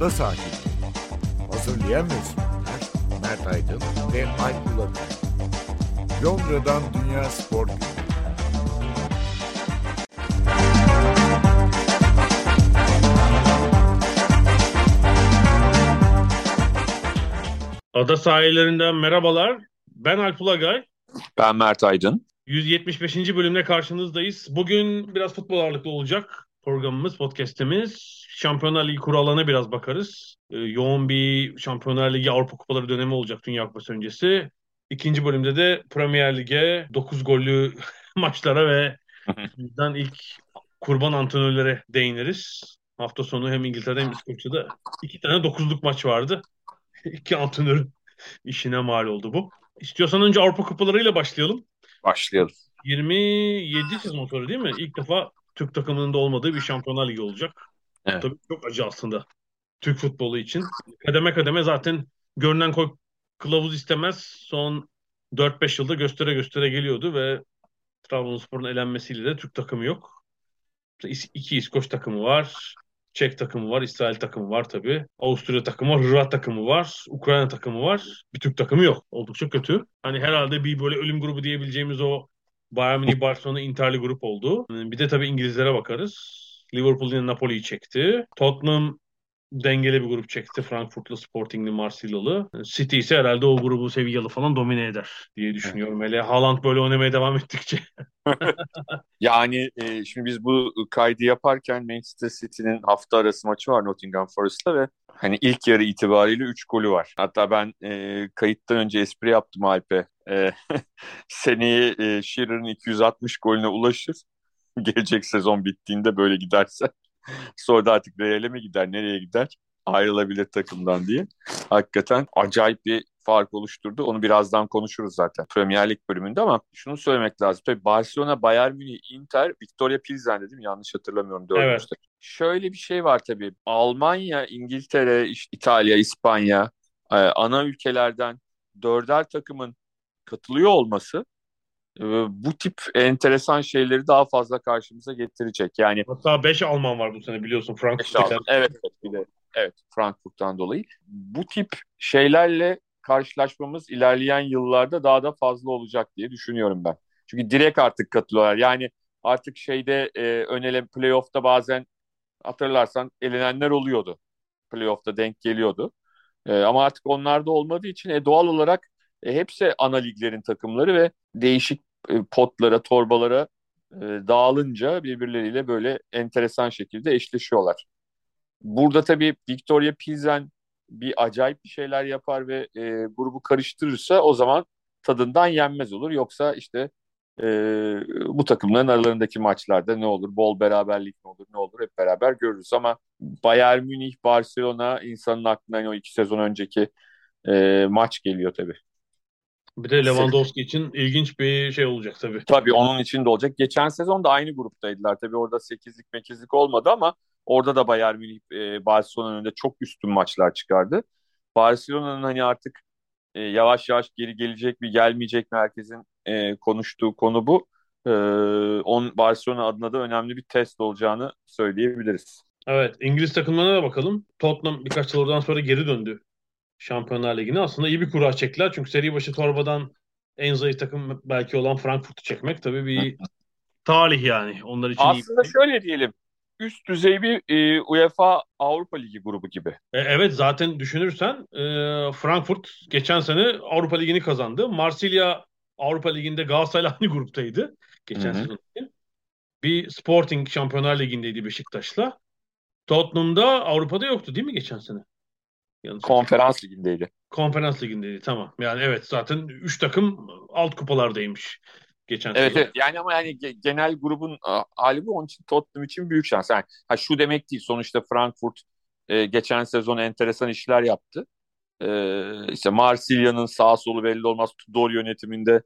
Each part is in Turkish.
ada sakinleri. Hazırlayan ve sunanlar Mert Aydın ve Alp Ulakay. Londra'dan Dünya Spor Günü. Ada sahillerinden merhabalar. Ben Alp Ulagay. Ben Mert Aydın. 175. bölümle karşınızdayız. Bugün biraz futbol ağırlıklı olacak programımız, podcast'imiz. Şampiyonlar Ligi kurallarına biraz bakarız. Ee, yoğun bir Şampiyonlar Ligi Avrupa Kupaları dönemi olacak Dünya Kupası öncesi. İkinci bölümde de Premier Lig'e 9 gollü maçlara ve bizden ilk kurban antrenörlere değiniriz. Hafta sonu hem İngiltere'de hem İskoçya'da iki tane dokuzluk maç vardı. İki antrenörün işine mal oldu bu. İstiyorsan önce Avrupa Kupalarıyla başlayalım. Başlayalım. 27 sezon sonra değil mi? İlk defa Türk takımının da olmadığı bir Şampiyonlar Ligi olacak. Evet. Tabii çok acı aslında Türk futbolu için. Kademe kademe zaten görünen koy kılavuz istemez. Son 4-5 yılda göstere göstere geliyordu ve Trabzonspor'un elenmesiyle de Türk takımı yok. İki İskoç takımı var. Çek takımı var, İsrail takımı var tabii. Avusturya takımı var, Hırvat takımı var, Ukrayna takımı var. Bir Türk takımı yok. Oldukça kötü. Hani herhalde bir böyle ölüm grubu diyebileceğimiz o Bayern Münih, Barcelona, Inter'li grup oldu. Bir de tabii İngilizlere bakarız. Liverpool yine Napoli'yi çekti. Tottenham dengeli bir grup çekti. Frankfurt'lu, Sporting'li, Marsilya'lı. City ise herhalde o grubu Sevilla'lı falan domine eder diye düşünüyorum. Hele Haaland böyle oynamaya devam ettikçe. Yani e, şimdi biz bu kaydı yaparken Manchester City'nin hafta arası maçı var Nottingham Forest'ta ve hani ilk yarı itibariyle 3 golü var. Hatta ben e, kayıttan önce espri yaptım Alp'e. E, seneye e, Shearer'ın 260 golüne ulaşır. Gelecek sezon bittiğinde böyle giderse. Sonra da artık Real'e mi gider, nereye gider? Ayrılabilir takımdan diye. Hakikaten acayip bir fark oluşturdu. Onu birazdan konuşuruz zaten Premier Lig bölümünde ama şunu söylemek lazım. Tabii Barcelona, Bayern Münih, Inter, Victoria Pilsen dedim yanlış hatırlamıyorum dördüncüde. Şöyle bir şey var tabii. Almanya, İngiltere, İtalya, İspanya e, ana ülkelerden dörder takımın katılıyor olması bu tip enteresan şeyleri daha fazla karşımıza getirecek. Yani Hatta 5 Alman var bu sene biliyorsun Beş Frankfurt'ta. aldım. Evet, evet, bir de, evet Frankfurt'tan dolayı. Bu tip şeylerle karşılaşmamız ilerleyen yıllarda daha da fazla olacak diye düşünüyorum ben. Çünkü direkt artık katılıyorlar. Yani artık şeyde e, önele playoff'ta bazen hatırlarsan elenenler oluyordu. Playoff'ta denk geliyordu. E, ama artık onlar da olmadığı için e, doğal olarak e, hepsi ana liglerin takımları ve değişik potlara, torbalara e, dağılınca birbirleriyle böyle enteresan şekilde eşleşiyorlar. Burada tabii Victoria Pilsen bir acayip bir şeyler yapar ve e, grubu karıştırırsa o zaman tadından yenmez olur. Yoksa işte e, bu takımların aralarındaki maçlarda ne olur? Bol beraberlik mi olur? Ne olur? Hep beraber görürüz. Ama Bayern Münih, Barcelona insanın aklına hani o iki sezon önceki e, maç geliyor tabii. Bir de Lewandowski için ilginç bir şey olacak tabii. Tabii onun için de olacak. Geçen sezon da aynı gruptaydılar. Tabii orada 8'lik 8'lik olmadı ama orada da Bayern Münih e, Barcelona'nın önünde çok üstün maçlar çıkardı. Barcelona'nın hani artık e, yavaş yavaş geri gelecek mi gelmeyecek mi herkesin e, konuştuğu konu bu. E, on Barcelona adına da önemli bir test olacağını söyleyebiliriz. Evet, İngiliz takımlarına da bakalım. Tottenham birkaç yıl oradan sonra geri döndü Şampiyonlar Ligi'ne. Aslında iyi bir kura çektiler. Çünkü seri başı torbadan en zayıf takım belki olan Frankfurt'u çekmek tabii bir talih yani. Onlar için iyi. Aslında şöyle diyelim. Üst düzey bir e, UEFA Avrupa Ligi grubu gibi. E, Evet zaten düşünürsen e, Frankfurt geçen sene Avrupa Ligi'ni kazandı. Marsilya Avrupa Ligi'nde Galatasaray'la aynı gruptaydı geçen için. Bir Sporting Şampiyonlar Ligi'ndeydi Beşiktaş'la. Tottenham'da Avrupa'da yoktu değil mi geçen sene? Yanlış Konferans ligindeydi. Konferans Ligi'ndeydi tamam. Yani evet zaten 3 takım alt kupalardaymış geçen Evet sezon. evet yani ama yani ge- genel grubun hali bu onun için Tottenham için büyük şans. Yani, ha, şu demek değil sonuçta Frankfurt e, geçen sezon enteresan işler yaptı. E, işte Marsilya'nın sağ solu belli olmaz Tudor yönetiminde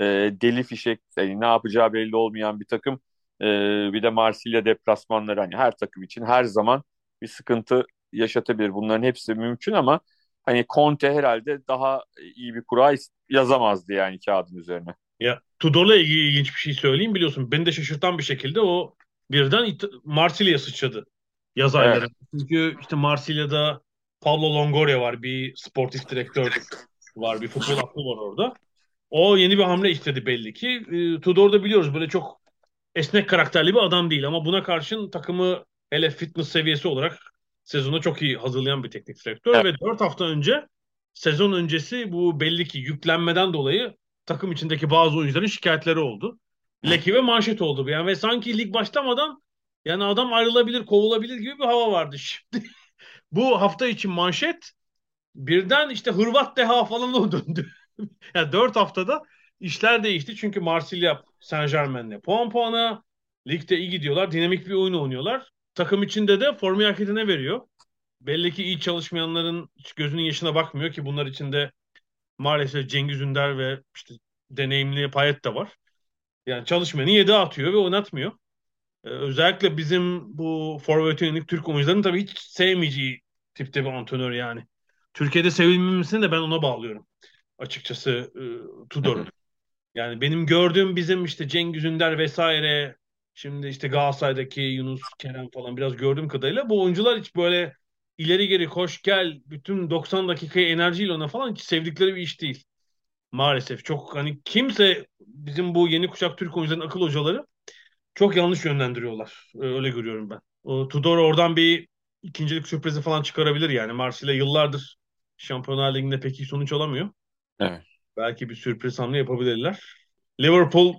e, deli fişek yani ne yapacağı belli olmayan bir takım. E, bir de Marsilya deplasmanları hani her takım için her zaman bir sıkıntı yaşatabilir. Bunların hepsi mümkün ama hani Conte herhalde daha iyi bir kura yazamazdı yani kağıdın üzerine. Ya Tudor'la ilgili ilginç bir şey söyleyeyim biliyorsun. Beni de şaşırtan bir şekilde o birden İt- Marsilya'ya sıçradı Yaz ayları. Evet. Çünkü işte Marsilya'da Pablo Longoria var. Bir sportif direktör var. Bir futbol aklı var orada. O yeni bir hamle istedi belli ki. E, Tudor biliyoruz böyle çok esnek karakterli bir adam değil ama buna karşın takımı hele fitness seviyesi olarak sezonu çok iyi hazırlayan bir teknik direktör evet. ve 4 hafta önce sezon öncesi bu belli ki yüklenmeden dolayı takım içindeki bazı oyuncuların şikayetleri oldu. Leki ve manşet oldu. Yani ve sanki lig başlamadan yani adam ayrılabilir, kovulabilir gibi bir hava vardı. Şimdi bu hafta için manşet birden işte Hırvat deha falan o döndü. yani 4 haftada işler değişti. Çünkü Marsilya Saint Germain'le puan puana. Ligde iyi gidiyorlar. Dinamik bir oyun oynuyorlar. Takım içinde de formu hareketine veriyor. Belli ki iyi çalışmayanların gözünün yaşına bakmıyor ki bunlar içinde maalesef Cengiz Ünder ve işte deneyimli Payet de var. Yani çalışmayanı yedi atıyor ve oynatmıyor. Ee, özellikle bizim bu forvet yönelik Türk oyuncuların tabii hiç sevmeyeceği tipte bir antrenör yani. Türkiye'de sevilmemesini de ben ona bağlıyorum. Açıkçası e, Tudor'un. Yani benim gördüğüm bizim işte Cengiz Ünder vesaire şimdi işte Galatasaray'daki Yunus Kerem falan biraz gördüğüm kadarıyla bu oyuncular hiç böyle ileri geri koş gel bütün 90 dakikayı enerjiyle ona falan hiç sevdikleri bir iş değil. Maalesef çok hani kimse bizim bu yeni kuşak Türk oyuncuların akıl hocaları çok yanlış yönlendiriyorlar. Öyle görüyorum ben. Tudor oradan bir ikincilik sürprizi falan çıkarabilir yani. Marsilya yıllardır Şampiyonlar Ligi'nde pek iyi sonuç alamıyor. Evet. Belki bir sürpriz hamle yapabilirler. Liverpool,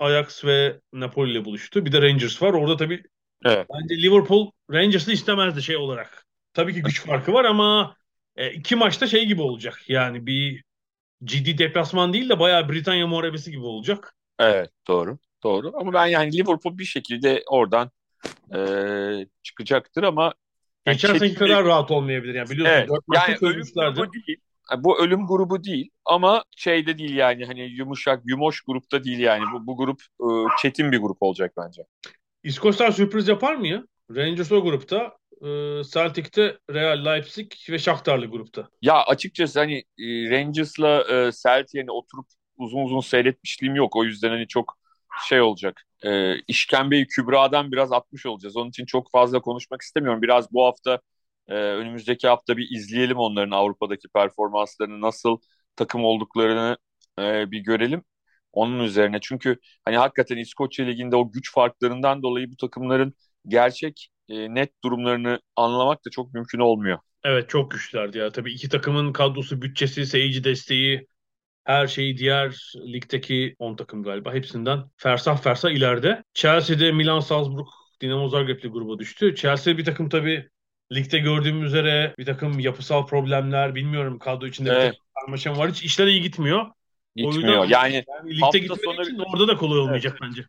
Ajax ve Napoli ile buluştu. Bir de Rangers var. Orada tabii evet. bence Liverpool Rangers'ı istemezdi şey olarak. Tabii ki güç farkı var ama e, iki maçta şey gibi olacak. Yani bir ciddi deplasman değil de bayağı Britanya muharebesi gibi olacak. Evet doğru. Doğru. Ama ben yani Liverpool bir şekilde oradan e, çıkacaktır ama Geçen yani seneki kadar rahat olmayabilir yani biliyorsun. Evet, yani ölüm grubu Bu ölüm grubu değil ama şeyde değil yani hani yumuşak, yumoş grupta değil yani. Bu, bu grup e, çetin bir grup olacak bence. İskoçlar sürpriz yapar mı ya? Rangers o grupta, e, Celtic'te Real Leipzig ve Shakhtar'lı grupta. Ya açıkçası hani e, Rangers'la e, Celtic yani oturup uzun uzun seyretmişliğim yok. O yüzden hani çok şey olacak. E, işkembeyi Kübra'dan biraz atmış olacağız. Onun için çok fazla konuşmak istemiyorum. Biraz bu hafta e, önümüzdeki hafta bir izleyelim onların Avrupa'daki performanslarını nasıl takım olduklarını e, bir görelim. Onun üzerine çünkü hani hakikaten İskoçya Ligi'nde o güç farklarından dolayı bu takımların gerçek e, net durumlarını anlamak da çok mümkün olmuyor. Evet çok güçlerdi ya. Tabii iki takımın kadrosu, bütçesi, seyirci desteği her şeyi diğer ligdeki 10 takım galiba hepsinden fersah fersah ileride. Chelsea'de Milan, Salzburg, Dinamo Zagreb'li gruba düştü. Chelsea bir takım tabii ligde gördüğüm üzere bir takım yapısal problemler bilmiyorum kadro içinde evet. bir karmaşa var. Hiç işler iyi gitmiyor. Gitmiyor. Yüzden, yani, yani ligde hafta sonu için orada da kolay olmayacak evet. bence.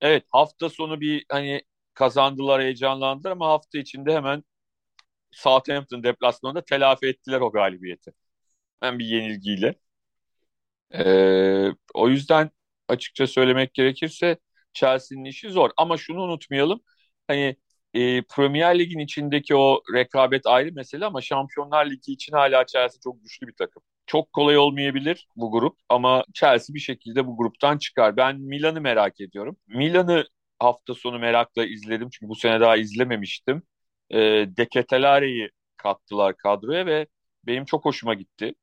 Evet hafta sonu bir hani kazandılar heyecanlandılar ama hafta içinde hemen Southampton deplasmanında telafi ettiler o galibiyeti. Hem bir yenilgiyle. Ee, o yüzden açıkça söylemek gerekirse Chelsea'nin işi zor. Ama şunu unutmayalım. Hani e, Premier Lig'in içindeki o rekabet ayrı mesele ama Şampiyonlar Ligi için hala Chelsea çok güçlü bir takım. Çok kolay olmayabilir bu grup ama Chelsea bir şekilde bu gruptan çıkar. Ben Milan'ı merak ediyorum. Milan'ı hafta sonu merakla izledim çünkü bu sene daha izlememiştim. E, Deketelare'yi kattılar kadroya ve benim çok hoşuma gitti.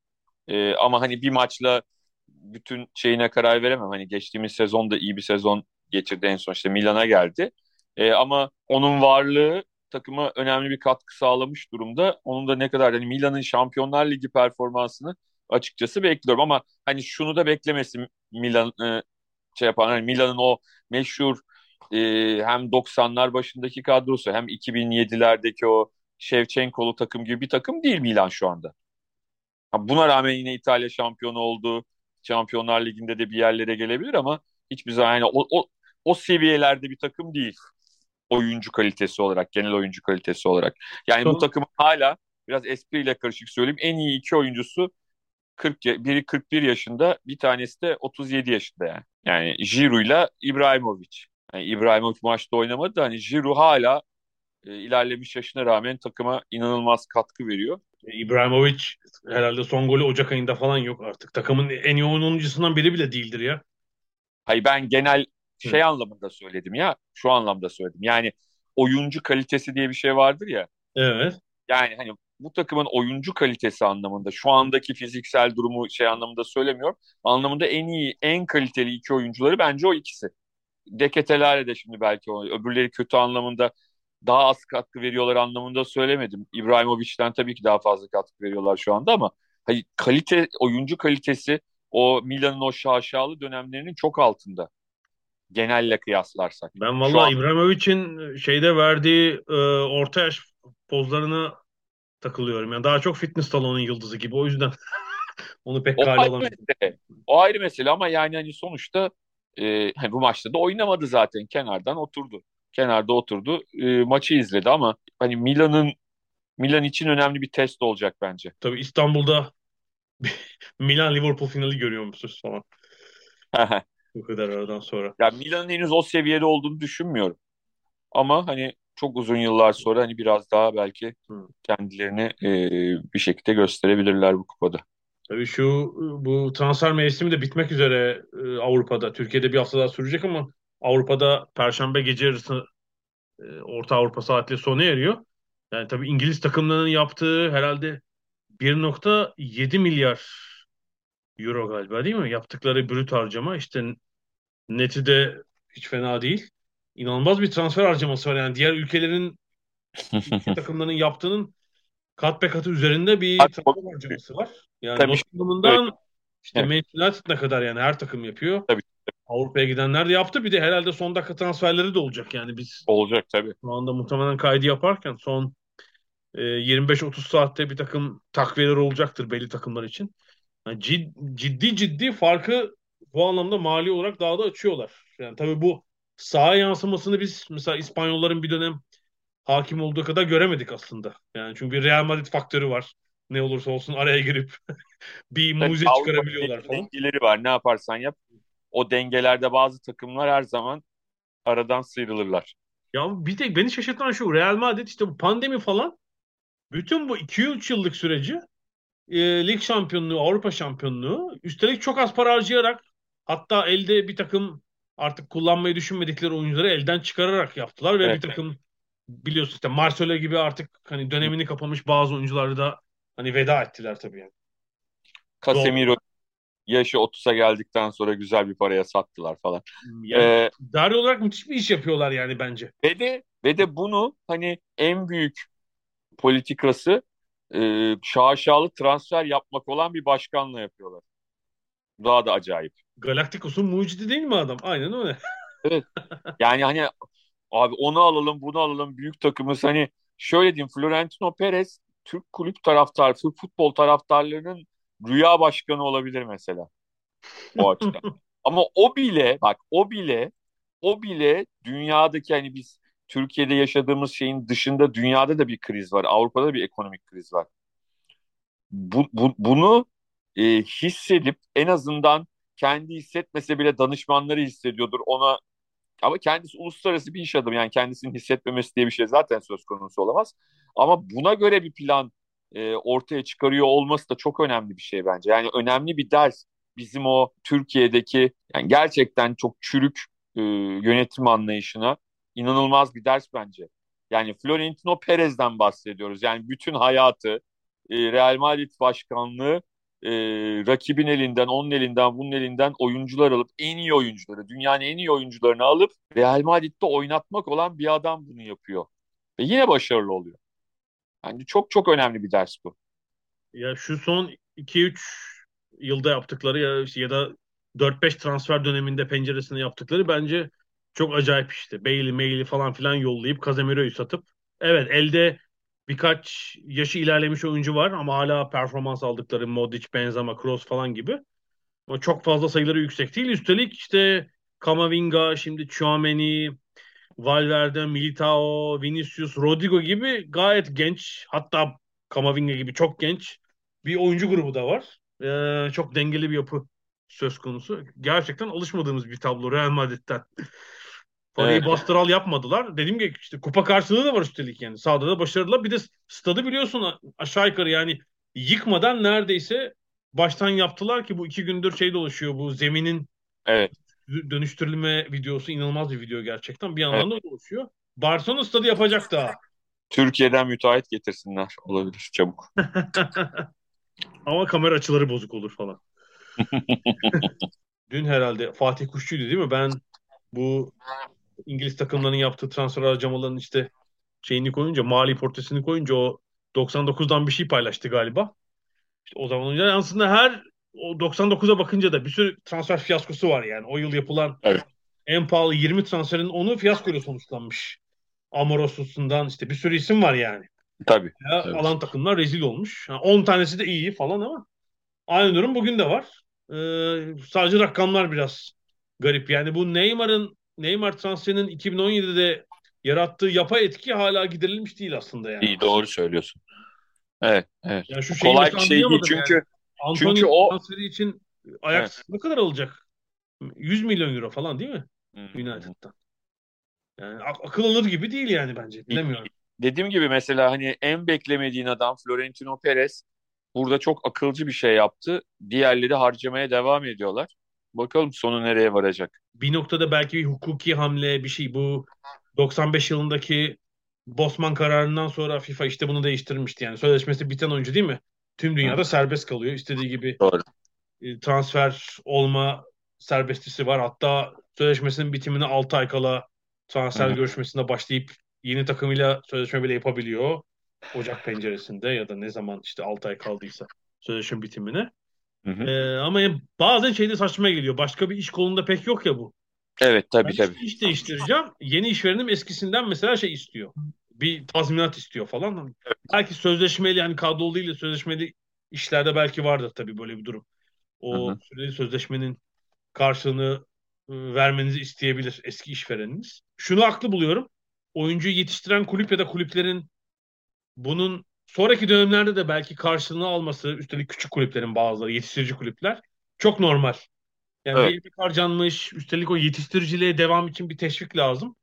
E, ama hani bir maçla bütün şeyine karar veremem. Hani geçtiğimiz sezon da iyi bir sezon geçirdi en son işte Milan'a geldi. E, ama onun varlığı takıma önemli bir katkı sağlamış durumda. Onun da ne kadar hani Milan'ın Şampiyonlar Ligi performansını açıkçası bekliyorum ama hani şunu da beklemesin Milan e, şey yapan hani Milan'ın o meşhur e, hem 90'lar başındaki kadrosu hem 2007'lerdeki o Şevçenkolu takım gibi bir takım değil Milan şu anda. Buna rağmen yine İtalya şampiyonu oldu. Şampiyonlar Ligi'nde de bir yerlere gelebilir ama hiçbir zaman yani o, o, o seviyelerde bir takım değil. Oyuncu kalitesi olarak, genel oyuncu kalitesi olarak. Yani Çok... bu takımın hala biraz espriyle karışık söyleyeyim en iyi iki oyuncusu 40 biri 41 yaşında, bir tanesi de 37 yaşında yani. Yani ile İbrahimovic. Yani İbrahimovic maçta oynamadı da hani Giroud hala e, ilerlemiş yaşına rağmen takıma inanılmaz katkı veriyor. İbrahimovic herhalde son golü Ocak ayında falan yok artık. Takımın en iyi oyuncusundan biri bile değildir ya. Hayır ben genel şey Hı. anlamında söyledim ya. Şu anlamda söyledim. Yani oyuncu kalitesi diye bir şey vardır ya. Evet. Yani hani bu takımın oyuncu kalitesi anlamında şu andaki fiziksel durumu şey anlamında söylemiyorum. Anlamında en iyi, en kaliteli iki oyuncuları bence o ikisi. Deketelerle de şimdi belki o, öbürleri kötü anlamında daha az katkı veriyorlar anlamında söylemedim. İbrahimovic'den tabii ki daha fazla katkı veriyorlar şu anda ama hani kalite oyuncu kalitesi o Milan'ın o şaşalı dönemlerinin çok altında. Genelle kıyaslarsak. Ben vallahi an... İbrahimovic'in şeyde verdiği e, orta yaş pozlarını takılıyorum. Yani daha çok fitness salonun yıldızı gibi. O yüzden onu pek kale alamıyorum. O ayrı mesele ama yani hani sonuçta e, bu maçta da oynamadı zaten. Kenardan oturdu. Kenarda oturdu. E, maçı izledi ama hani Milan'ın Milan için önemli bir test olacak bence. Tabii İstanbul'da Milan Liverpool finali görüyor musunuz falan. Bu kadar aradan sonra. Ya Milan'ın henüz o seviyede olduğunu düşünmüyorum. Ama hani çok uzun yıllar sonra hani biraz daha belki kendilerini e, bir şekilde gösterebilirler bu kupada. Tabii şu bu transfer mevsimi de bitmek üzere e, Avrupa'da. Türkiye'de bir hafta daha sürecek ama Avrupa'da Perşembe gece yarısı e, Orta Avrupa saatli sona eriyor. Yani tabii İngiliz takımlarının yaptığı herhalde 1.7 milyar euro galiba değil mi? Yaptıkları brüt harcama işte neti de hiç fena değil. İnanılmaz bir transfer harcaması var. Yani diğer ülkelerin takımlarının yaptığının kat be katı üzerinde bir transfer harcaması var. Yani Tabii. Nottingham'ından işte evet. Manchester kadar yani her takım yapıyor. Tabii. Avrupa'ya gidenler de yaptı. Bir de herhalde son dakika transferleri de olacak yani biz. Olacak tabii. Şu anda muhtemelen kaydı yaparken son e, 25-30 saatte bir takım takviyeler olacaktır belli takımlar için. Yani ciddi ciddi farkı bu anlamda mali olarak daha da açıyorlar. Yani tabii bu saha yansımasını biz mesela İspanyolların bir dönem hakim olduğu kadar göremedik aslında. Yani çünkü bir Real Madrid faktörü var. Ne olursa olsun araya girip bir mucize çıkarabiliyorlar falan. Dengeleri var. Ne yaparsan yap. O dengelerde bazı takımlar her zaman aradan sıyrılırlar. Ya bir tek beni şaşırtan şu Real Madrid işte bu pandemi falan bütün bu 2-3 yıllık süreci e, lig şampiyonluğu, Avrupa şampiyonluğu üstelik çok az para harcayarak hatta elde bir takım artık kullanmayı düşünmedikleri oyuncuları elden çıkararak yaptılar ve evet. bir takım biliyorsun işte Marcelo gibi artık hani dönemini kapamış bazı oyuncuları da hani veda ettiler tabii yani. Casemiro yaşı 30'a geldikten sonra güzel bir paraya sattılar falan. Yani, ee, idari olarak müthiş bir iş yapıyorlar yani bence. Ve de ve de bunu hani en büyük politikası e, şaşalı transfer yapmak olan bir başkanla yapıyorlar. Daha da acayip. Galacticos'un mucidi değil mi adam? Aynen öyle. evet. Yani hani abi onu alalım bunu alalım büyük takımız hani şöyle diyeyim Florentino Perez Türk kulüp taraftar, Türk futbol taraftarlarının rüya başkanı olabilir mesela. O açıdan. Ama o bile bak o bile o bile dünyadaki hani biz Türkiye'de yaşadığımız şeyin dışında dünyada da bir kriz var. Avrupa'da bir ekonomik kriz var. Bu, bu, bunu e, hissedip en azından kendi hissetmese bile danışmanları hissediyordur. Ona ama kendisi uluslararası bir iş adamı yani kendisinin hissetmemesi diye bir şey zaten söz konusu olamaz. Ama buna göre bir plan e, ortaya çıkarıyor olması da çok önemli bir şey bence. Yani önemli bir ders bizim o Türkiye'deki yani gerçekten çok çürük e, yönetim anlayışına inanılmaz bir ders bence. Yani Florentino Perez'den bahsediyoruz. Yani bütün hayatı e, Real Madrid başkanlığı e, rakibin elinden, onun elinden, bunun elinden oyuncular alıp en iyi oyuncuları, dünyanın en iyi oyuncularını alıp Real Madrid'de oynatmak olan bir adam bunu yapıyor. Ve yine başarılı oluyor. Yani çok çok önemli bir ders bu. Ya şu son 2-3 yılda yaptıkları ya, ya da 4-5 transfer döneminde penceresinde yaptıkları bence çok acayip işte. Bailey, Mailey falan filan yollayıp Casemiro'yu satıp evet elde birkaç yaşı ilerlemiş oyuncu var ama hala performans aldıkları Modric, Benzema, Kroos falan gibi. Ama çok fazla sayıları yüksek değil. Üstelik işte Kamavinga, şimdi Chouameni, Valverde, Militao, Vinicius, Rodrigo gibi gayet genç hatta Kamavinga gibi çok genç bir oyuncu grubu da var. Ee, çok dengeli bir yapı söz konusu. Gerçekten alışmadığımız bir tablo Real Madrid'den. Parayı evet. bastıral yapmadılar. Dediğim gibi işte kupa karşılığı da var üstelik yani. Sağda da başarılılar. Bir de stadı biliyorsun aşağı yukarı yani yıkmadan neredeyse baştan yaptılar ki bu iki gündür şey dolaşıyor bu zeminin evet. dönüştürülme videosu inanılmaz bir video gerçekten. Bir yandan evet. da dolaşıyor. Barcelona stadı yapacak daha. Türkiye'den müteahhit getirsinler. Olabilir çabuk. Ama kamera açıları bozuk olur falan. Dün herhalde Fatih Kuşçu'ydu değil mi? Ben bu İngiliz takımlarının yaptığı transfer harcamalarının işte şeyini koyunca, mali portresini koyunca o 99'dan bir şey paylaştı galiba. İşte o zaman önce aslında her o 99'a bakınca da bir sürü transfer fiyaskosu var yani. O yıl yapılan Evet. en pahalı 20 transferin onu fiyaskoyla sonuçlanmış. Amoros'undan işte bir sürü isim var yani. Tabii. Ya, Evet. Alan takımlar rezil olmuş. Ha, 10 tanesi de iyi falan ama aynı durum bugün de var. Ee, sadece rakamlar biraz garip. Yani bu Neymar'ın Neymar transferinin 2017'de yarattığı yapay etki hala giderilmiş değil aslında yani. İyi doğru söylüyorsun. Evet, evet. Yani şu Kolay bir şey değil çünkü yani. Anthony çünkü o- transferi için Ajax ne kadar alacak? 100 milyon euro falan değil mi? United'dan. Yani ak- akıl alır gibi değil yani bence. Bilemiyorum. dediğim gibi mesela hani en beklemediğin adam Florentino Perez burada çok akılcı bir şey yaptı. Diğerleri harcamaya devam ediyorlar. Bakalım sonu nereye varacak. bir noktada belki bir hukuki hamle bir şey bu 95 yılındaki Bosman kararından sonra FIFA işte bunu değiştirmişti yani sözleşmesi biten oyuncu değil mi? Tüm dünyada serbest kalıyor. İstediği gibi Doğru. e, transfer olma serbestisi var. Hatta sözleşmesinin bitimine 6 ay kala transfer Hı hı. görüşmesine başlayıp yeni takımıyla sözleşme bile yapabiliyor. Ocak penceresinde ya da ne zaman işte 6 ay kaldıysa sözleşme bitimine. Hı hı. E, ama bazen şeyde saçma geliyor. Başka bir iş kolunda pek yok ya bu. Evet Ben tabii tabii. işte iş değiştireceğim. Yeni işverenim eskisinden mesela şey istiyor. Bir tazminat istiyor falan. Belki sözleşmeli hani kadrolu değil de sözleşmeli işlerde belki vardır tabii böyle bir durum. O Hı hı. süreli sözleşmenin karşılığını e, vermenizi isteyebilir eski işvereniniz. Şunu haklı buluyorum. Oyuncuyu yetiştiren kulüp ya da kulüplerin bunun sonraki dönemlerde de belki karşılığını alması, üstelik küçük kulüplerin bazıları, yetiştirici kulüpler çok normal. Yani Evet. bir harcanmış, üstelik o yetiştiriciliğe devam için bir teşvik lazım.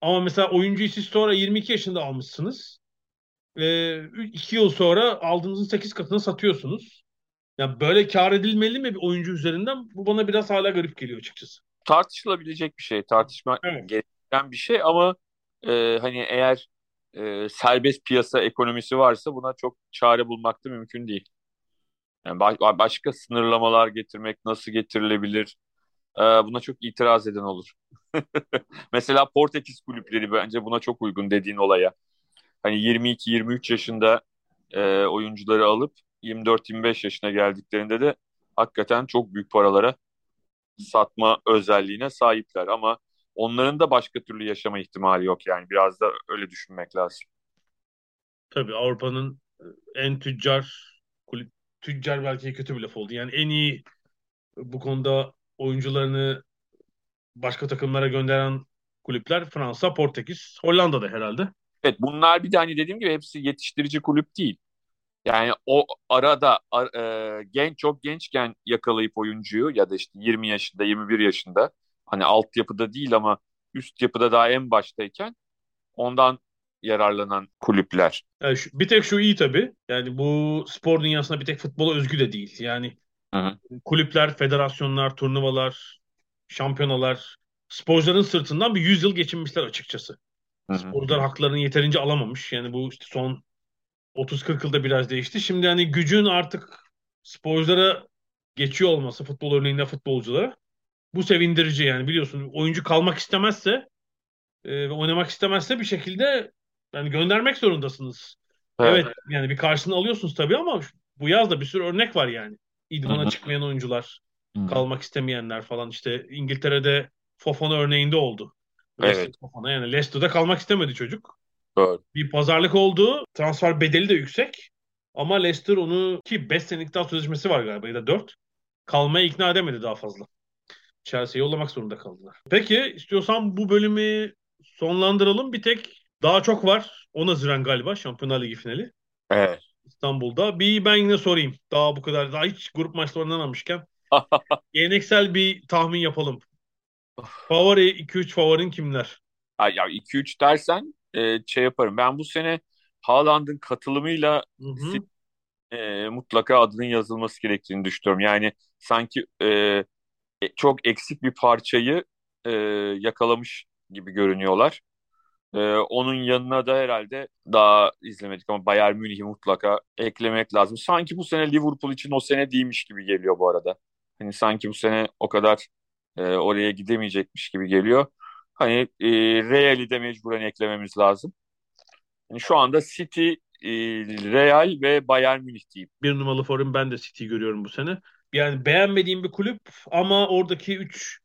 Ama mesela oyuncuyu siz sonra 22 yaşında almışsınız. Ve 2 yıl sonra aldığınızın 8 katını satıyorsunuz. Yani böyle kar edilmeli mi bir oyuncu üzerinden? Bu bana biraz hala garip geliyor açıkçası. Tartışılabilecek bir şey, tartışma Evet. gereken bir şey ama e, hani eğer e, serbest piyasa ekonomisi varsa buna çok çare bulmak da mümkün değil. Yani ba- başka sınırlamalar getirmek nasıl getirilebilir? E, buna çok itiraz eden olur. Mesela Portekiz kulüpleri bence buna çok uygun dediğin olaya. Hani 22-23 yaşında e, oyuncuları alıp 24-25 yaşına geldiklerinde de hakikaten çok büyük paralara satma özelliğine sahipler ama onların da başka türlü yaşama ihtimali yok yani biraz da öyle düşünmek lazım. Tabii Avrupa'nın en tüccar kulüp tüccar belki kötü bir laf oldu. Yani en iyi bu konuda oyuncularını başka takımlara gönderen kulüpler Fransa, Portekiz, Hollanda'da herhalde. Evet bunlar bir de hani dediğim gibi hepsi yetiştirici kulüp değil. Yani o arada ar- e, genç çok gençken yakalayıp oyuncuyu ya da işte 20 yaşında 21 yaşında hani altyapıda değil ama üst yapıda daha en baştayken ondan yararlanan kulüpler. Yani şu- bir tek şu iyi tabii. Yani bu spor dünyasında bir tek futbola özgü de değil. Yani Hı hı. kulüpler, federasyonlar, turnuvalar, şampiyonalar sporcuların sırtından bir 100 yıl geçinmişler açıkçası. Hı hı. Sporcular haklarını yeterince alamamış. Yani bu işte son 30-40 yılda biraz değişti. Şimdi hani gücün artık sporculara geçiyor olması, futbol örneğinde futbolculara bu sevindirici yani biliyorsun oyuncu kalmak istemezse e, ve oynamak istemezse bir şekilde yani göndermek zorundasınız. Evet yani bir karşılığını alıyorsunuz tabii ama bu yaz da bir sürü örnek var yani. İdmana hı. çıkmayan oyuncular, Hı. kalmak istemeyenler falan işte İngiltere'de Fofana örneğinde oldu. Evet. Leicester Fofana yani Leicester'da kalmak istemedi çocuk. Doğru. Bir pazarlık oldu. Transfer bedeli de yüksek. Ama Leicester onu ki 5 senelik daha sözleşmesi var galiba ya da 4. Kalmaya ikna edemedi daha fazla. Chelsea'ye yollamak zorunda kaldılar. Peki istiyorsan bu bölümü sonlandıralım. Bir tek daha çok var. 10 Haziran galiba Şampiyonlar Ligi finali. Evet. İstanbul'da. Bir ben yine sorayım. Daha bu kadar. Daha hiç grup maçları oynanmamışken. Geleneksel bir tahmin yapalım. Favori 2-3 favorin kimler? Ay, ya 2-3 dersen e, şey yaparım. Ben bu sene Haaland'ın katılımıyla e, mutlaka adının yazılması gerektiğini düşünüyorum. Yani sanki e, çok eksik bir parçayı e, yakalamış gibi görünüyorlar. Ee, onun yanına da herhalde daha izlemedik ama Bayern Münih'i mutlaka eklemek lazım. Sanki bu sene Liverpool için o sene değilmiş gibi geliyor bu arada. Hani sanki bu sene o kadar e, oraya gidemeyecekmiş gibi geliyor. Hani e, Real'i de mecburen eklememiz lazım. Yani şu anda City, e, Real ve Bayern Münih diyeyim. Bir numaralı forum ben de City görüyorum bu sene. Yani beğenmediğim bir kulüp ama oradaki 3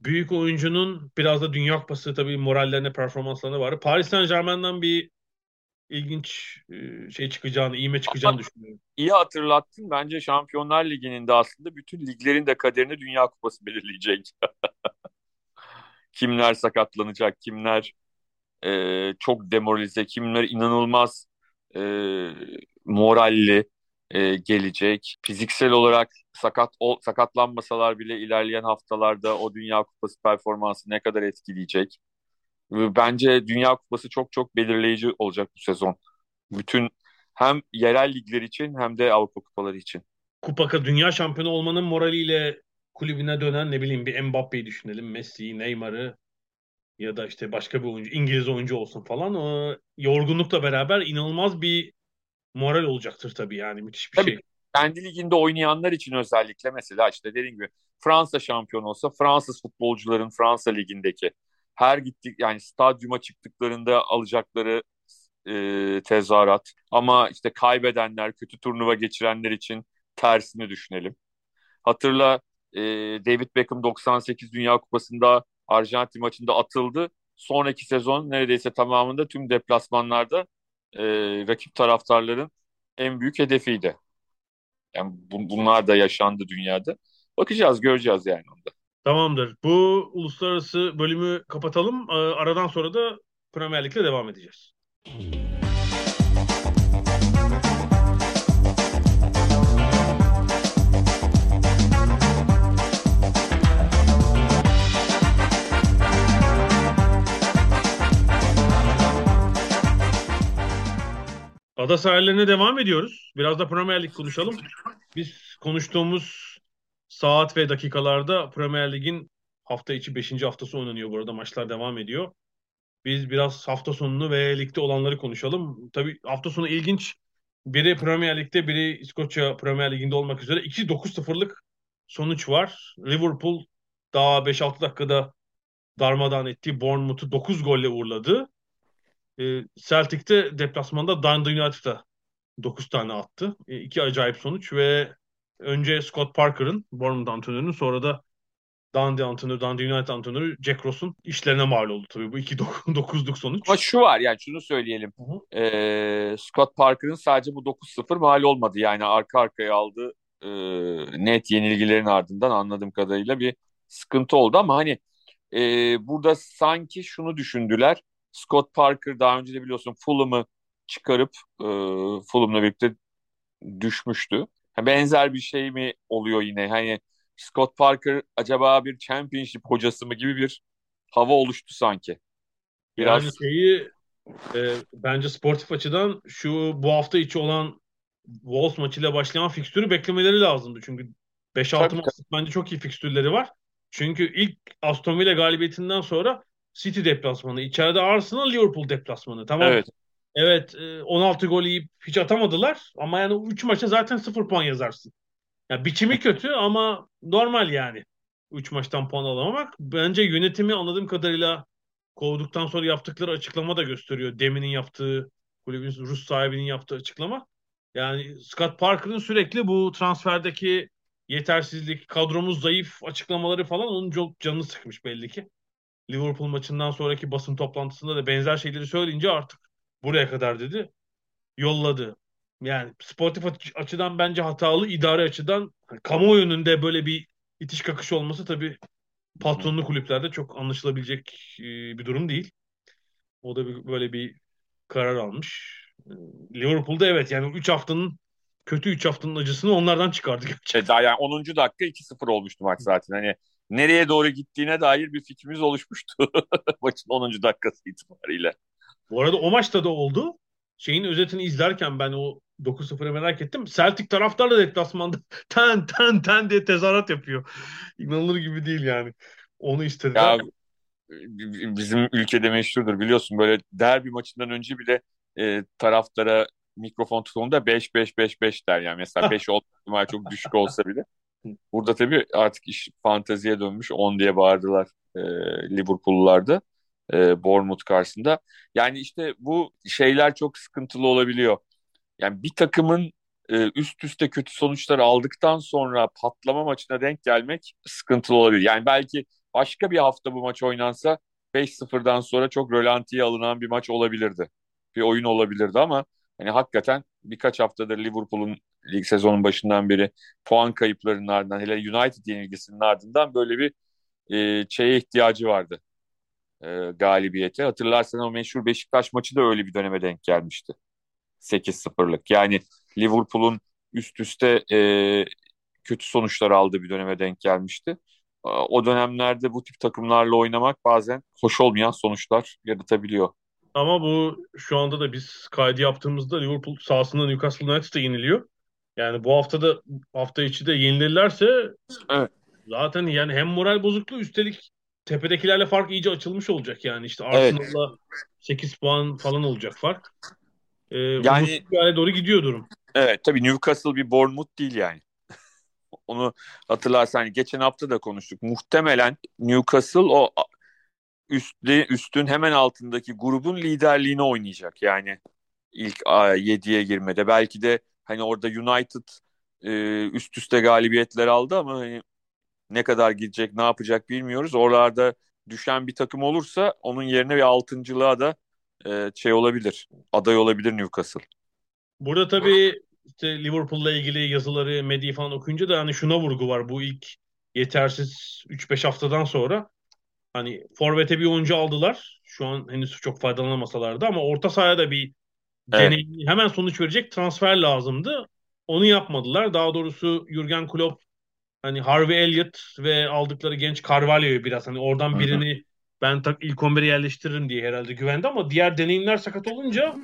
büyük oyuncunun biraz da Dünya Kupası tabii morallerine, performanslarına var. Paris Saint Germain'den bir ilginç e, şey çıkacağını, iğme çıkacağını Ama düşünüyorum. iyi hatırlattın. Bence Şampiyonlar Ligi'nin de aslında bütün liglerin de kaderini Dünya Kupası belirleyecek. kimler sakatlanacak, kimler e, çok demoralize, kimler inanılmaz e, moralli e, gelecek. Fiziksel olarak sakat o, sakatlanmasalar bile ilerleyen haftalarda o Dünya Kupası performansı ne kadar etkileyecek. Bence Dünya Kupası çok çok belirleyici olacak bu sezon. Bütün hem yerel ligler için hem de Avrupa kupaları için. Kupaka dünya şampiyonu olmanın moraliyle kulübüne dönen ne bileyim bir Mbappe'yi düşünelim. Messi'yi, Neymar'ı ya da işte başka bir oyuncu, İngiliz oyuncu olsun falan. O yorgunlukla beraber inanılmaz bir moral olacaktır tabii yani müthiş bir Tabii. şey. Kendi liginde oynayanlar için özellikle mesela işte dediğim gibi Fransa şampiyon olsa Fransız futbolcuların Fransa ligindeki her gittik yani stadyuma çıktıklarında alacakları e, tezahürat ama işte kaybedenler, kötü turnuva geçirenler için tersini düşünelim. Hatırla e, David Beckham 98 Dünya Kupası'nda Arjantin maçında atıldı. Sonraki sezon neredeyse tamamında tüm deplasmanlarda e, rakip taraftarların en büyük hedefiydi. Yani bu, bunlar da yaşandı dünyada. Bakacağız, göreceğiz yani onda. Tamamdır. Bu uluslararası bölümü kapatalım. Ee, Aradan sonra da Premier Lig'le devam edeceğiz. Ada sahillerine devam ediyoruz. Biraz da Premier Lig konuşalım. Biz konuştuğumuz saat ve dakikalarda Premier Lig'in hafta içi 5. haftası oynanıyor. Bu arada maçlar devam ediyor. Biz biraz hafta sonunu ve ligde olanları konuşalım. Tabii hafta sonu ilginç. Biri Premier Lig'de, biri İskoçya Premier Ligi'nde olmak üzere. İkisi 9-0'lık sonuç var. Liverpool daha 5-6 dakikada darmadan ettiği Bournemouth'u 9 golle uğurladı. Ee, Celtic'te deplasmanda Dundee United'a 9 tane attı. E, iki acayip sonuç ve önce Scott Parker'ın, Bournemouth antrenörünün sonra da Dundee antrenörü, Dundee United antrenörü Jack Ross'un işlerine mal oldu tabii bu iki 9'luk sonuç. Ama şu var yani şunu söyleyelim. Hı E, Scott Parker'ın sadece bu 9-0 mal olmadı. Yani arka arkaya aldığı e, net yenilgilerin ardından anladığım kadarıyla bir sıkıntı oldu ama hani e, burada sanki şunu düşündüler. Scott Parker daha önce de biliyorsun Fulham'ı çıkarıp e, Fulham'la birlikte düşmüştü. Benzer bir şey mi oluyor yine? Hani Scott Parker acaba bir championship hocası mı gibi bir hava oluştu sanki. Biraz yani şeyi e, bence sportif açıdan şu bu hafta içi olan Wolves maçıyla başlayan fikstürü beklemeleri lazımdı. Çünkü 5-6 maç bence çok iyi fikstürleri var. Çünkü ilk Aston Villa galibiyetinden sonra City deplasmanı, içeride Arsenal, Liverpool deplasmanı. Tamam. Evet. Evet, 16 gol yiyip hiç atamadılar ama yani 3 maça zaten 0 puan yazarsın. Ya biçimi kötü ama normal yani. 3 maçtan puan alamamak. Bence yönetimi anladığım kadarıyla kovduktan sonra yaptıkları açıklama da gösteriyor. Demin'in yaptığı, kulübün Rus sahibinin yaptığı açıklama. Yani Scott Parker'ın sürekli bu transferdeki yetersizlik, kadromuz zayıf açıklamaları falan onun çok canını sıkmış belli ki. Liverpool maçından sonraki basın toplantısında da benzer şeyleri söyleyince artık buraya kadar dedi. Yolladı. Yani sportif açıdan bence hatalı, idare açıdan hani kamuoyu önünde böyle bir itiş kakış olması tabii patronlu kulüplerde çok anlaşılabilecek e, bir durum değil. O da böyle bir karar almış. E, Liverpool'da evet yani 3 haftanın kötü 3 haftanın acısını onlardan çıkardı gerçekten. Daha yani 10. dakika 2-0 olmuştu maç zaten. Hani nereye doğru gittiğine dair bir fikrimiz oluşmuştu maçın 10. dakikası itibariyle. Bu arada o maçta da oldu. Şeyin özetini izlerken ben o 9-0'ı merak ettim. Celtic taraftar da deplasmanda ten ten ten diye tezahürat yapıyor. İnanılır gibi değil yani. Onu istediler. Ya, bizim ülkede meşhurdur biliyorsun böyle derbi maçından önce bile e, taraftara mikrofon tutulduğunda 5-5-5-5 der yani mesela 5 olma çok düşük olsa bile. Burada tabii artık iş fanteziye dönmüş 10 diye bağırdılar e, Liverpool'lularda e, Bournemouth karşısında. Yani işte bu şeyler çok sıkıntılı olabiliyor. Yani bir takımın e, üst üste kötü sonuçlar aldıktan sonra patlama maçına denk gelmek sıkıntılı olabilir. Yani belki başka bir hafta bu maç oynansa 5-0'dan sonra çok rölantiye alınan bir maç olabilirdi. Bir oyun olabilirdi ama hani hakikaten birkaç haftadır Liverpool'un lig sezonun başından beri puan kayıplarının ardından hele United yenilgisinin ardından böyle bir e, şeye ihtiyacı vardı. E, galibiyete. Hatırlarsan o meşhur Beşiktaş maçı da öyle bir döneme denk gelmişti. 8-0'lık. Yani Liverpool'un üst üste e, kötü sonuçlar aldığı bir döneme denk gelmişti. O dönemlerde bu tip takımlarla oynamak bazen hoş olmayan sonuçlar yaratabiliyor. Ama bu şu anda da biz kaydı yaptığımızda Liverpool sahasında Newcastle United'a yeniliyor. Yani bu hafta da hafta içi de yenilirlerse evet. zaten yani hem moral bozukluğu üstelik tepedekilerle fark iyice açılmış olacak yani işte Arsenal'la evet. 8 puan falan olacak fark. Ee, yani bir hale doğru gidiyor durum. Evet tabii Newcastle bir Bournemouth değil yani. Onu hatırlarsan geçen hafta da konuştuk. Muhtemelen Newcastle o üstlü, üstün hemen altındaki grubun liderliğini oynayacak. Yani ilk 7'ye girmede. Belki de hani orada United e, üst üste galibiyetler aldı ama hani ne kadar gidecek, ne yapacak bilmiyoruz. Oralarda düşen bir takım olursa onun yerine bir altıncılığa da e, şey olabilir. Aday olabilir Newcastle. Burada tabii işte Liverpool'la ilgili yazıları, medyayı falan okuyunca da hani şuna vurgu var. Bu ilk yetersiz 3-5 haftadan sonra hani forvete bir oyuncu aldılar. Şu an henüz çok faydalanamasalardı ama orta sahaya da bir evet. hemen sonuç verecek transfer lazımdı. Onu yapmadılar. Daha doğrusu Jurgen Klopp hani Harvey Elliott ve aldıkları genç Carvalho'yu biraz hani oradan birini Hı-hı. ben tak ilk 11'e yerleştiririm diye herhalde güvendi ama diğer deneyimler sakat olunca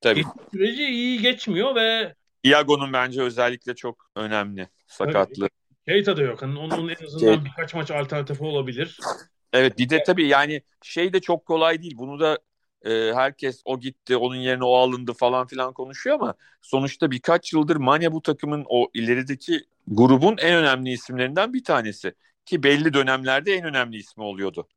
Tabii. süreci iyi geçmiyor ve Iago'nun bence özellikle çok önemli sakatlığı. Keita da yok. Hani onun en azından şey... birkaç maç alternatifi olabilir. Evet bir de tabii yani şey de çok kolay değil. Bunu da e, herkes o gitti onun yerine o alındı falan filan konuşuyor ama sonuçta birkaç yıldır Mane bu takımın o ilerideki grubun en önemli isimlerinden bir tanesi. Ki belli dönemlerde en önemli ismi oluyordu.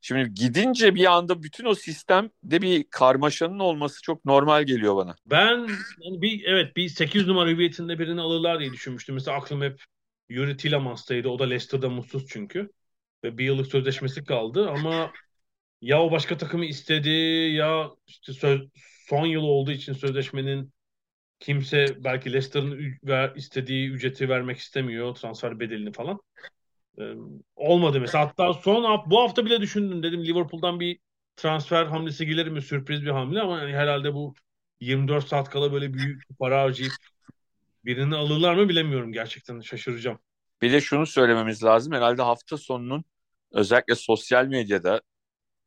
Şimdi gidince bir anda bütün o sistemde bir karmaşanın olması çok normal geliyor bana. Ben yani bir evet bir 8 numara hüviyetinde birini alırlar diye düşünmüştüm. Mesela aklım hep Yuri Tillemans'taydı. O da Leicester'da mutsuz çünkü. Ve bir yıllık sözleşmesi kaldı ama ya o başka takımı istedi ya işte söz, son yıl olduğu için sözleşmenin kimse belki Leicester'ın istediği ücreti vermek istemiyor transfer bedelini falan. Ee, olmadı mesela. Hatta son bu hafta bile düşündüm dedim Liverpool'dan bir transfer hamlesi gelir mi sürpriz bir hamle ama yani herhalde bu 24 saat kala böyle büyük para harcayıp birini alırlar mı bilemiyorum gerçekten şaşıracağım. Bir de şunu söylememiz lazım herhalde hafta sonunun özellikle sosyal medyada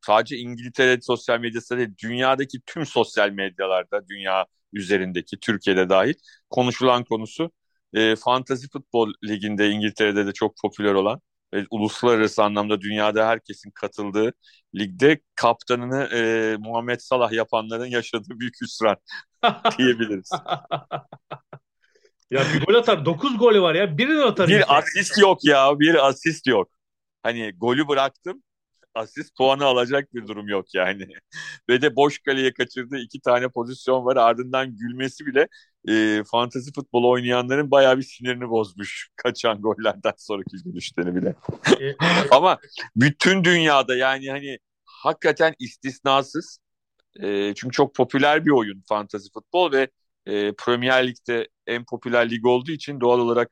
sadece İngiltere sosyal medyasında değil dünyadaki tüm sosyal medyalarda dünya üzerindeki Türkiye'de dahil konuşulan konusu e, Fantasy Futbol Ligi'nde İngiltere'de de çok popüler olan ve uluslararası anlamda dünyada herkesin katıldığı ligde kaptanını e, Muhammed Salah yapanların yaşadığı büyük hüsran diyebiliriz. ya bir gol atar. 9 golü var ya. Birini atar. Bir işte. asist yok ya. Bir asist yok. Hani golü bıraktım asist puanı alacak bir durum yok yani. Ve de boş kaleye kaçırdığı iki tane pozisyon var. Ardından gülmesi bile e, fantasy futbol oynayanların bayağı bir sinirini bozmuş. Kaçan gollerden sonraki gülüşleri bile. E, Ama bütün dünyada yani hani hakikaten istisnasız. E, çünkü çok popüler bir oyun fantasy futbol ve e, Premier Lig'de en popüler lig olduğu için doğal olarak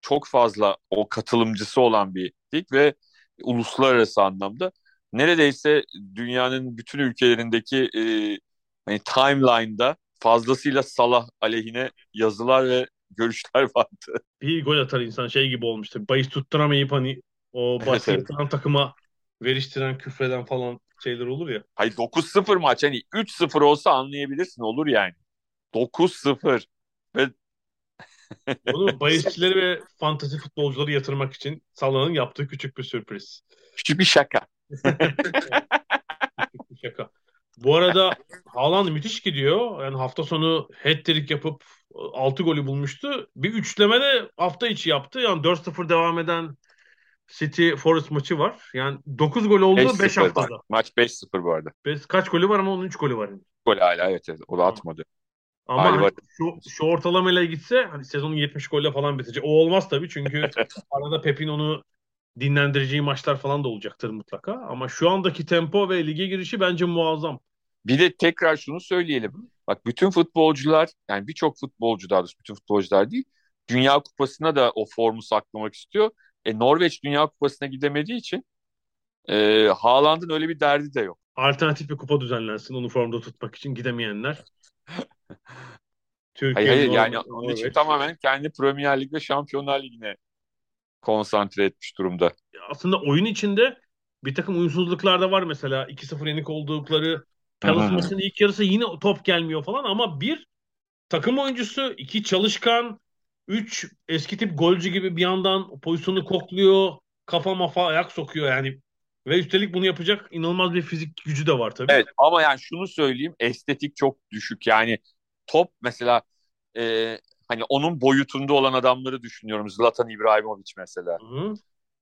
çok fazla o katılımcısı olan bir lig ve uluslararası anlamda neredeyse dünyanın bütün ülkelerindeki e, hani timeline'da fazlasıyla Salah aleyhine yazılar ve görüşler vardı. Bir gol atar insan şey gibi olmuştu. Bahis tutturamayıp hani o evet, evet. takıma veriştiren, küfreden falan şeyler olur ya. Hayır 9-0 maç hani 3-0 olsa anlayabilirsin olur yani. 9-0 ve Bunu bahisçileri ve fantasy futbolcuları yatırmak için Salah'ın yaptığı küçük bir sürpriz. Küçük bir şaka. Şaka. Bu arada Haaland müthiş gidiyor. Yani hafta sonu hat-trick yapıp 6 golü bulmuştu. Bir üçleme de hafta içi yaptı. Yani 4-0 devam eden City Forest maçı var. Yani 9 gol oldu 5 haftada. Maç 5-0 bu arada. Beş, kaç golü var ama onun 3 golü var. Yani. Gol hala evet, evet. O da atmadı. Ama hani şu, şu ortalamayla gitse hani sezonun 70 golle falan bitecek. O olmaz tabii çünkü arada Pep'in onu dinlendireceği maçlar falan da olacaktır mutlaka. Ama şu andaki tempo ve lige girişi bence muazzam. Bir de tekrar şunu söyleyelim. Bak bütün futbolcular yani birçok futbolcu daha doğrusu bütün futbolcular değil Dünya Kupası'na da o formu saklamak istiyor. E, Norveç Dünya Kupası'na gidemediği için e, Haaland'ın öyle bir derdi de yok. Alternatif bir kupa düzenlensin onu formda tutmak için gidemeyenler. Türkiye, hayır, hayır yani onun için tamamen kendi Premier Lig ve Şampiyonlar Ligi'ne konsantre etmiş durumda. Aslında oyun içinde bir takım uyumsuzluklar da var mesela 2-0 yenik oldukları Palace maçının ilk yarısı yine top gelmiyor falan ama bir takım oyuncusu, iki çalışkan, üç eski tip golcü gibi bir yandan pozisyonu kokluyor, kafa mafa ayak sokuyor yani. Ve üstelik bunu yapacak inanılmaz bir fizik gücü de var tabii. Evet ama yani şunu söyleyeyim estetik çok düşük yani top mesela e, hani onun boyutunda olan adamları düşünüyorum. Zlatan İbrahimovic mesela. Hı hı.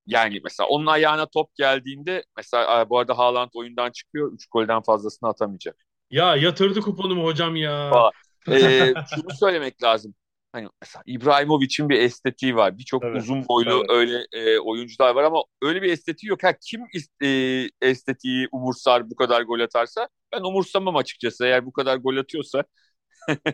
Yani mesela onun ayağına top geldiğinde mesela bu arada Haaland oyundan çıkıyor. 3 golden fazlasını atamayacak. Ya yatırdı kuponumu hocam ya. ee, şunu söylemek lazım. Hani mesela İbrahimovic'in bir estetiği var. Birçok evet, uzun boylu evet. öyle e, oyuncular var ama öyle bir estetiği yok. Ha, kim e, estetiği umursar bu kadar gol atarsa ben umursamam açıkçası. Eğer bu kadar gol atıyorsa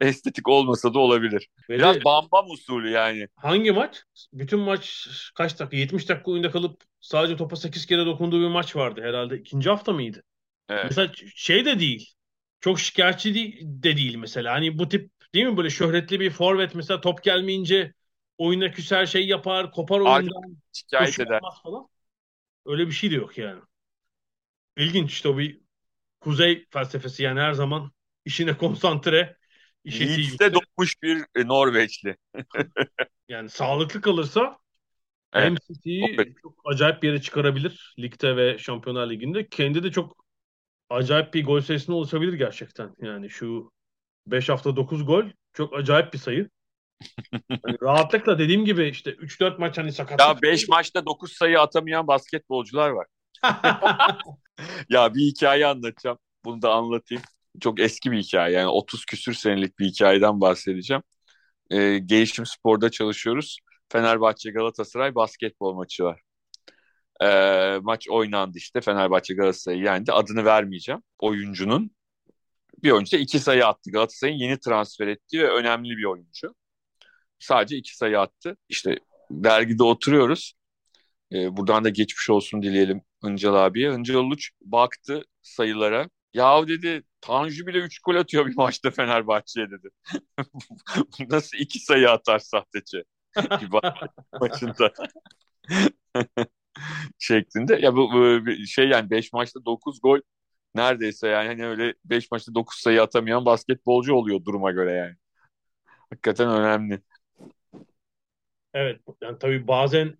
estetik olmasa da olabilir. Ve Biraz de, bambam usulü yani. Hangi maç? Bütün maç kaç dakika? 70 dakika oyunda kalıp sadece topa 8 kere dokunduğu bir maç vardı herhalde. İkinci hafta mıydı? Evet. Mesela şey de değil. Çok şikayetçi de değil mesela. Hani bu tip değil mi böyle şöhretli bir forvet mesela top gelmeyince oyuna küser şey yapar, kopar oyundan. Şikayet eder. Falan. Öyle bir şey de yok yani. İlginç işte o bir kuzey felsefesi yani her zaman işine konsantre Leeds'te doğmuş bir e, Norveçli. yani sağlıklı kalırsa evet. hem City'yi çok acayip bir yere çıkarabilir ligde ve Şampiyonlar Ligi'nde. Kendi de çok acayip bir gol sayısına ulaşabilir gerçekten. Yani şu 5 hafta 9 gol çok acayip bir sayı. yani rahatlıkla dediğim gibi işte 3-4 maç hani sakat. Ya 5 maçta 9 sayı atamayan basketbolcular var. ya bir hikaye anlatacağım. Bunu da anlatayım çok eski bir hikaye. Yani 30 küsür senelik bir hikayeden bahsedeceğim. Ee, Gelişim Spor'da çalışıyoruz. Fenerbahçe Galatasaray basketbol maçı var. Ee, maç oynandı işte. Fenerbahçe Galatasaray'ı yendi. Adını vermeyeceğim. Oyuncunun bir oyuncu iki sayı attı. Galatasaray'ın yeni transfer ettiği ve önemli bir oyuncu. Sadece iki sayı attı. İşte dergide oturuyoruz. Ee, buradan da geçmiş olsun dileyelim Hıncal abiye. Hıncal Uluç baktı sayılara. Yahu dedi Tanju bile 3 gol atıyor bir maçta Fenerbahçe'ye dedi. Nasıl iki sayı atar sahteci maçında şeklinde. Ya bu, bu şey yani 5 maçta 9 gol neredeyse yani hani öyle 5 maçta 9 sayı atamayan basketbolcu oluyor duruma göre yani. Hakikaten önemli. Evet yani tabii bazen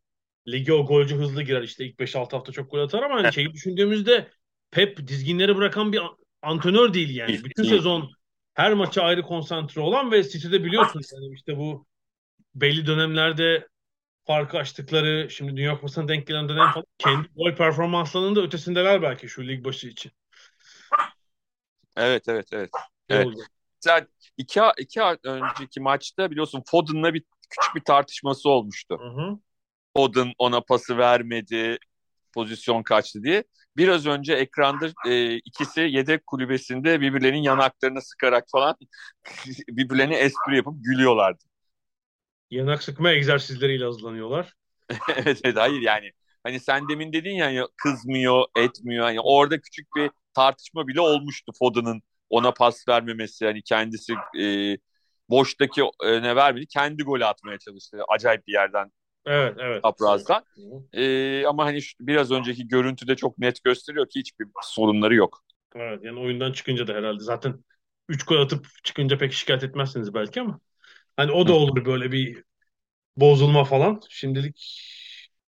ligi o golcü hızlı girer işte ilk 5-6 hafta çok gol atar ama hani şeyi düşündüğümüzde Pep dizginleri bırakan bir antrenör değil yani. Bütün sezon her maça ayrı konsantre olan ve City'de biliyorsunuz yani işte bu belli dönemlerde farkı açtıkları, şimdi Dünya Kupası'na denk gelen dönem falan kendi gol performanslarının da ötesindeler belki şu lig başı için. Evet, evet, evet. evet. Mesela iki, iki önceki maçta biliyorsun Foden'la bir küçük bir tartışması olmuştu. Hı hı. Foden ona pası vermedi, pozisyon kaçtı diye. Biraz önce ekranda e, ikisi yedek kulübesinde birbirlerinin yanaklarını sıkarak falan birbirlerine espri yapıp gülüyorlardı. Yanak sıkma egzersizleriyle hazırlanıyorlar. evet, evet hayır yani. Hani sen demin dedin ya kızmıyor etmiyor. Yani orada küçük bir tartışma bile olmuştu Foden'ın ona pas vermemesi. Hani kendisi e, boştaki e, ne vermedi? Kendi golü atmaya çalıştı. Acayip bir yerden Evet, evet. Apraz'dan. Ee, ama hani şu, biraz önceki görüntüde çok net gösteriyor ki hiçbir sorunları yok. Evet, yani oyundan çıkınca da herhalde zaten 3 gol atıp çıkınca pek şikayet etmezsiniz belki ama hani o da olur böyle bir bozulma falan. Şimdilik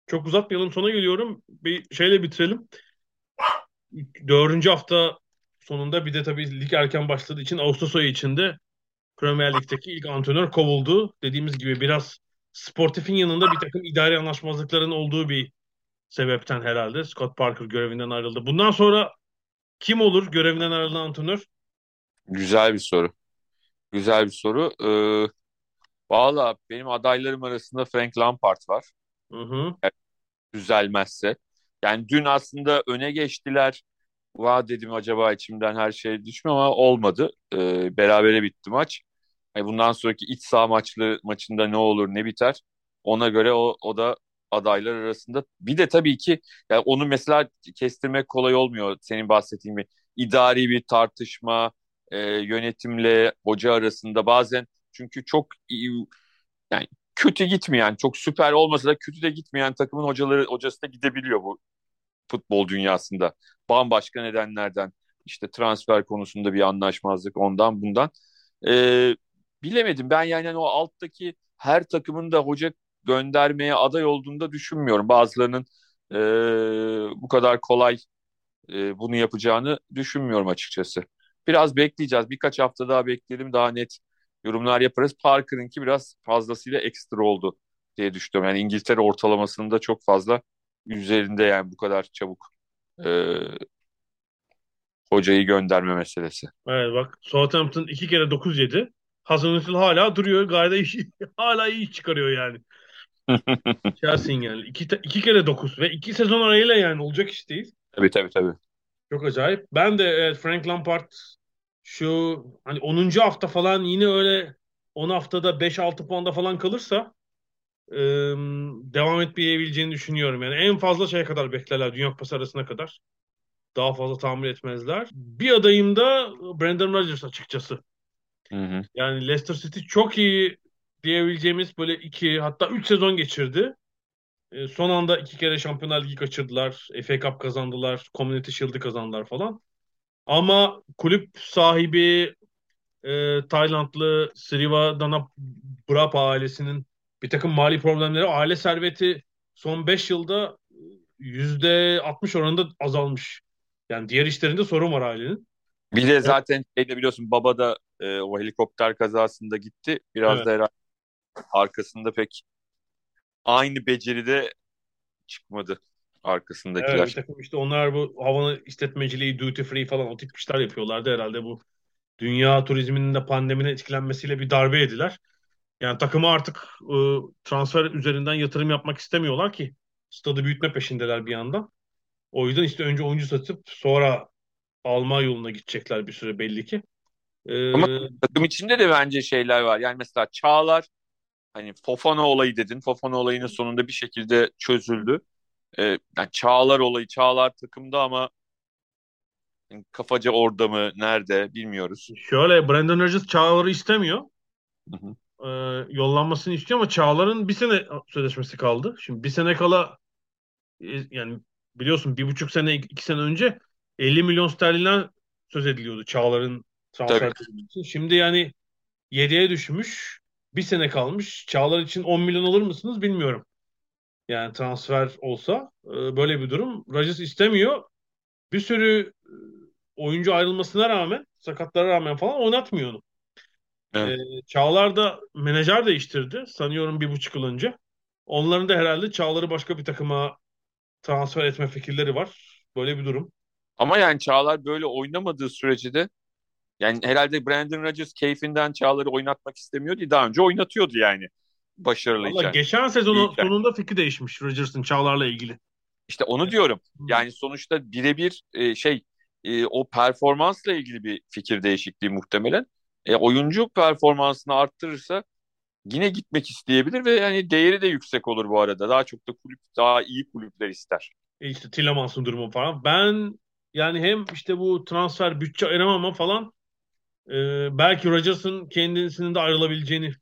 Çok uzatmayalım sona geliyorum. Bir şeyle bitirelim. Dördüncü hafta sonunda bir de tabii lig erken başladığı için Ağustos ayı içinde Premier Lig'deki ilk antrenör kovuldu. Dediğimiz gibi biraz sportifin yanında bir takım idari anlaşmazlıkların olduğu bir sebepten herhalde Scott Parker görevinden ayrıldı. Bundan sonra kim olur görevinden ayrılan antrenör? Güzel bir soru. Güzel bir soru. Ee, Valla benim adaylarım arasında Frank Lampard var. Hı hı. Yani düzelmezse. Yani dün aslında öne geçtiler. Vah dedim acaba içimden her şey düşmüyor ama olmadı. Ee, berabere bitti maç. Yani bundan sonraki iç saha maçlı maçında ne olur ne biter. Ona göre o, o da adaylar arasında. Bir de tabii ki yani onu mesela kestirmek kolay olmuyor. Senin bahsettiğin gibi idari bir tartışma, e, yönetimle hoca arasında bazen çünkü çok iyi, yani kötü gitmeyen, çok süper olmasa da kötü de gitmeyen takımın hocaları hocası da gidebiliyor bu futbol dünyasında. Bambaşka nedenlerden işte transfer konusunda bir anlaşmazlık ondan bundan. Ee, bilemedim ben yani hani o alttaki her takımın da hoca göndermeye aday olduğunu da düşünmüyorum. Bazılarının e, bu kadar kolay e, bunu yapacağını düşünmüyorum açıkçası. Biraz bekleyeceğiz. Birkaç hafta daha bekleyelim. Daha net yorumlar yaparız. Parker'ınki biraz fazlasıyla ekstra oldu diye düşünüyorum. Yani İngiltere ortalamasının da çok fazla üzerinde yani bu kadar çabuk e, hocayı gönderme meselesi. Evet bak Southampton iki kere 9 yedi. Hasan hala duruyor. Gayet iyi, hala iyi çıkarıyor yani. Chelsea yani. İki, iki kere 9 ve iki sezon arayla yani olacak iş değil. Tabii tabii tabii. Çok acayip. Ben de evet, Frank Lampard şu hani 10. hafta falan yine öyle 10 haftada 5-6 puanda falan kalırsa e, devam etmeyebileceğini düşünüyorum. Yani en fazla şeye kadar beklerler Dünya Kupası arasına kadar. Daha fazla tahmin etmezler. Bir adayım da Brandon Rodgers açıkçası. Hı hı. Yani Leicester City çok iyi diyebileceğimiz böyle iki hatta üç sezon geçirdi. E, son anda iki kere Şampiyonlar Ligi kaçırdılar. FA Cup kazandılar. Community Shield'ı kazandılar falan. Ama kulüp sahibi e, Taylandlı Sriva Brap ailesinin bir takım mali problemleri, aile serveti son 5 yılda %60 oranında azalmış. Yani diğer işlerinde sorun var ailenin. Bir de zaten şeyde biliyorsun baba da e, o helikopter kazasında gitti. Biraz evet. da herhalde arkasında pek aynı beceride çıkmadı arkasındakiler. Evet, bir takım işte onlar bu havanı işletmeciliği, duty free falan o tip işler yapıyorlardı herhalde bu dünya turizminin de pandeminin etkilenmesiyle bir darbe yediler. Yani takımı artık e, transfer üzerinden yatırım yapmak istemiyorlar ki stadı büyütme peşindeler bir yandan. O yüzden işte önce oyuncu satıp sonra alma yoluna gidecekler bir süre belli ki. Ee, Ama takım içinde de bence şeyler var. Yani mesela Çağlar hani Fofana olayı dedin. Fofana olayının sonunda bir şekilde çözüldü. Ee, yani Çağlar olayı, Çağlar takımda ama yani kafaca orada mı, nerede bilmiyoruz. Şöyle Brandon Rodgers Çağlar'ı istemiyor. Hı hı. Ee, yollanmasını istiyor ama Çağlar'ın bir sene sözleşmesi kaldı. Şimdi bir sene kala e, yani biliyorsun bir buçuk sene, iki sene önce 50 milyon sterlinden söz ediliyordu Çağlar'ın transfer için. Şimdi yani 7'ye düşmüş. Bir sene kalmış. Çağlar için 10 milyon alır mısınız bilmiyorum. Yani transfer olsa e, böyle bir durum. Rodgers istemiyor. Bir sürü e, oyuncu ayrılmasına rağmen, sakatlara rağmen falan oynatmıyor onu. Evet. Ee, Çağlar da menajer değiştirdi. Sanıyorum bir buçuk yıl önce. Onların da herhalde Çağlar'ı başka bir takıma transfer etme fikirleri var. Böyle bir durum. Ama yani Çağlar böyle oynamadığı sürece de yani herhalde Brandon Rodgers keyfinden Çağlar'ı oynatmak istemiyordu. Daha önce oynatıyordu yani başarılıyken. Valla geçen sezonun İyiyken. sonunda fikri değişmiş Rodgers'ın Çağlar'la ilgili. İşte onu diyorum. Yani sonuçta birebir e, şey e, o performansla ilgili bir fikir değişikliği muhtemelen. E, oyuncu performansını arttırırsa yine gitmek isteyebilir ve yani değeri de yüksek olur bu arada. Daha çok da kulüp daha iyi kulüpler ister. E işte Tillemans'ın durumu falan. Ben yani hem işte bu transfer bütçe ayıramama falan e, belki Rodgers'ın kendisinin de ayrılabileceğini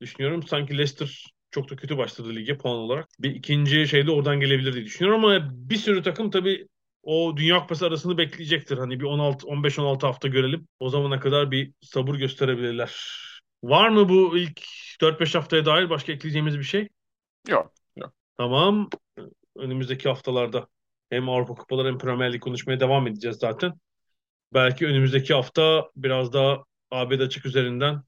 düşünüyorum. Sanki Leicester çok da kötü başladı lige puan olarak. Bir ikinci şeyde oradan gelebilir diye düşünüyorum ama bir sürü takım tabii o Dünya Kupası arasını bekleyecektir. Hani bir 16 15-16 hafta görelim. O zamana kadar bir sabır gösterebilirler. Var mı bu ilk 4-5 haftaya dair başka ekleyeceğimiz bir şey? Yok. Yok. Tamam. Önümüzdeki haftalarda hem Avrupa Kupaları hem Premier Lig konuşmaya devam edeceğiz zaten. Belki önümüzdeki hafta biraz daha ABD açık üzerinden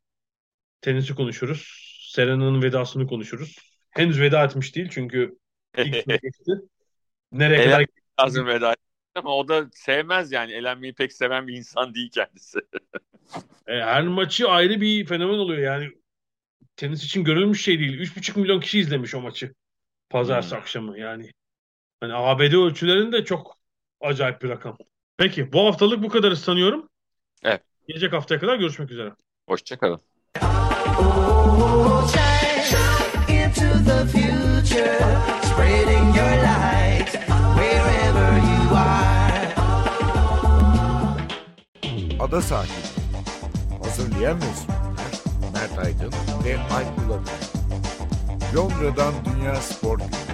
tenisi konuşuruz. Serena'nın vedasını konuşuruz. Henüz veda etmiş değil çünkü ilk tur geçti. Nereye Elen- kadar Lazım veda ama o da sevmez yani elenmeyi pek seven bir insan değil kendisi. E, her maçı ayrı bir fenomen oluyor yani. Tenis için görülmüş şey değil. 3,5 milyon kişi izlemiş o maçı. Pazartesi Hmm. akşamı yani. Hani ABD ölçülerinde çok acayip bir rakam. Peki bu haftalık bu kadarı sanıyorum. Evet. Gelecek haftaya kadar görüşmek üzere. Hoşçakalın. Ada sahili. Hazırlayan ve sunanlar Mert Aydın ve Alp Ulagay. Londra'dan Dünya Spor Günü.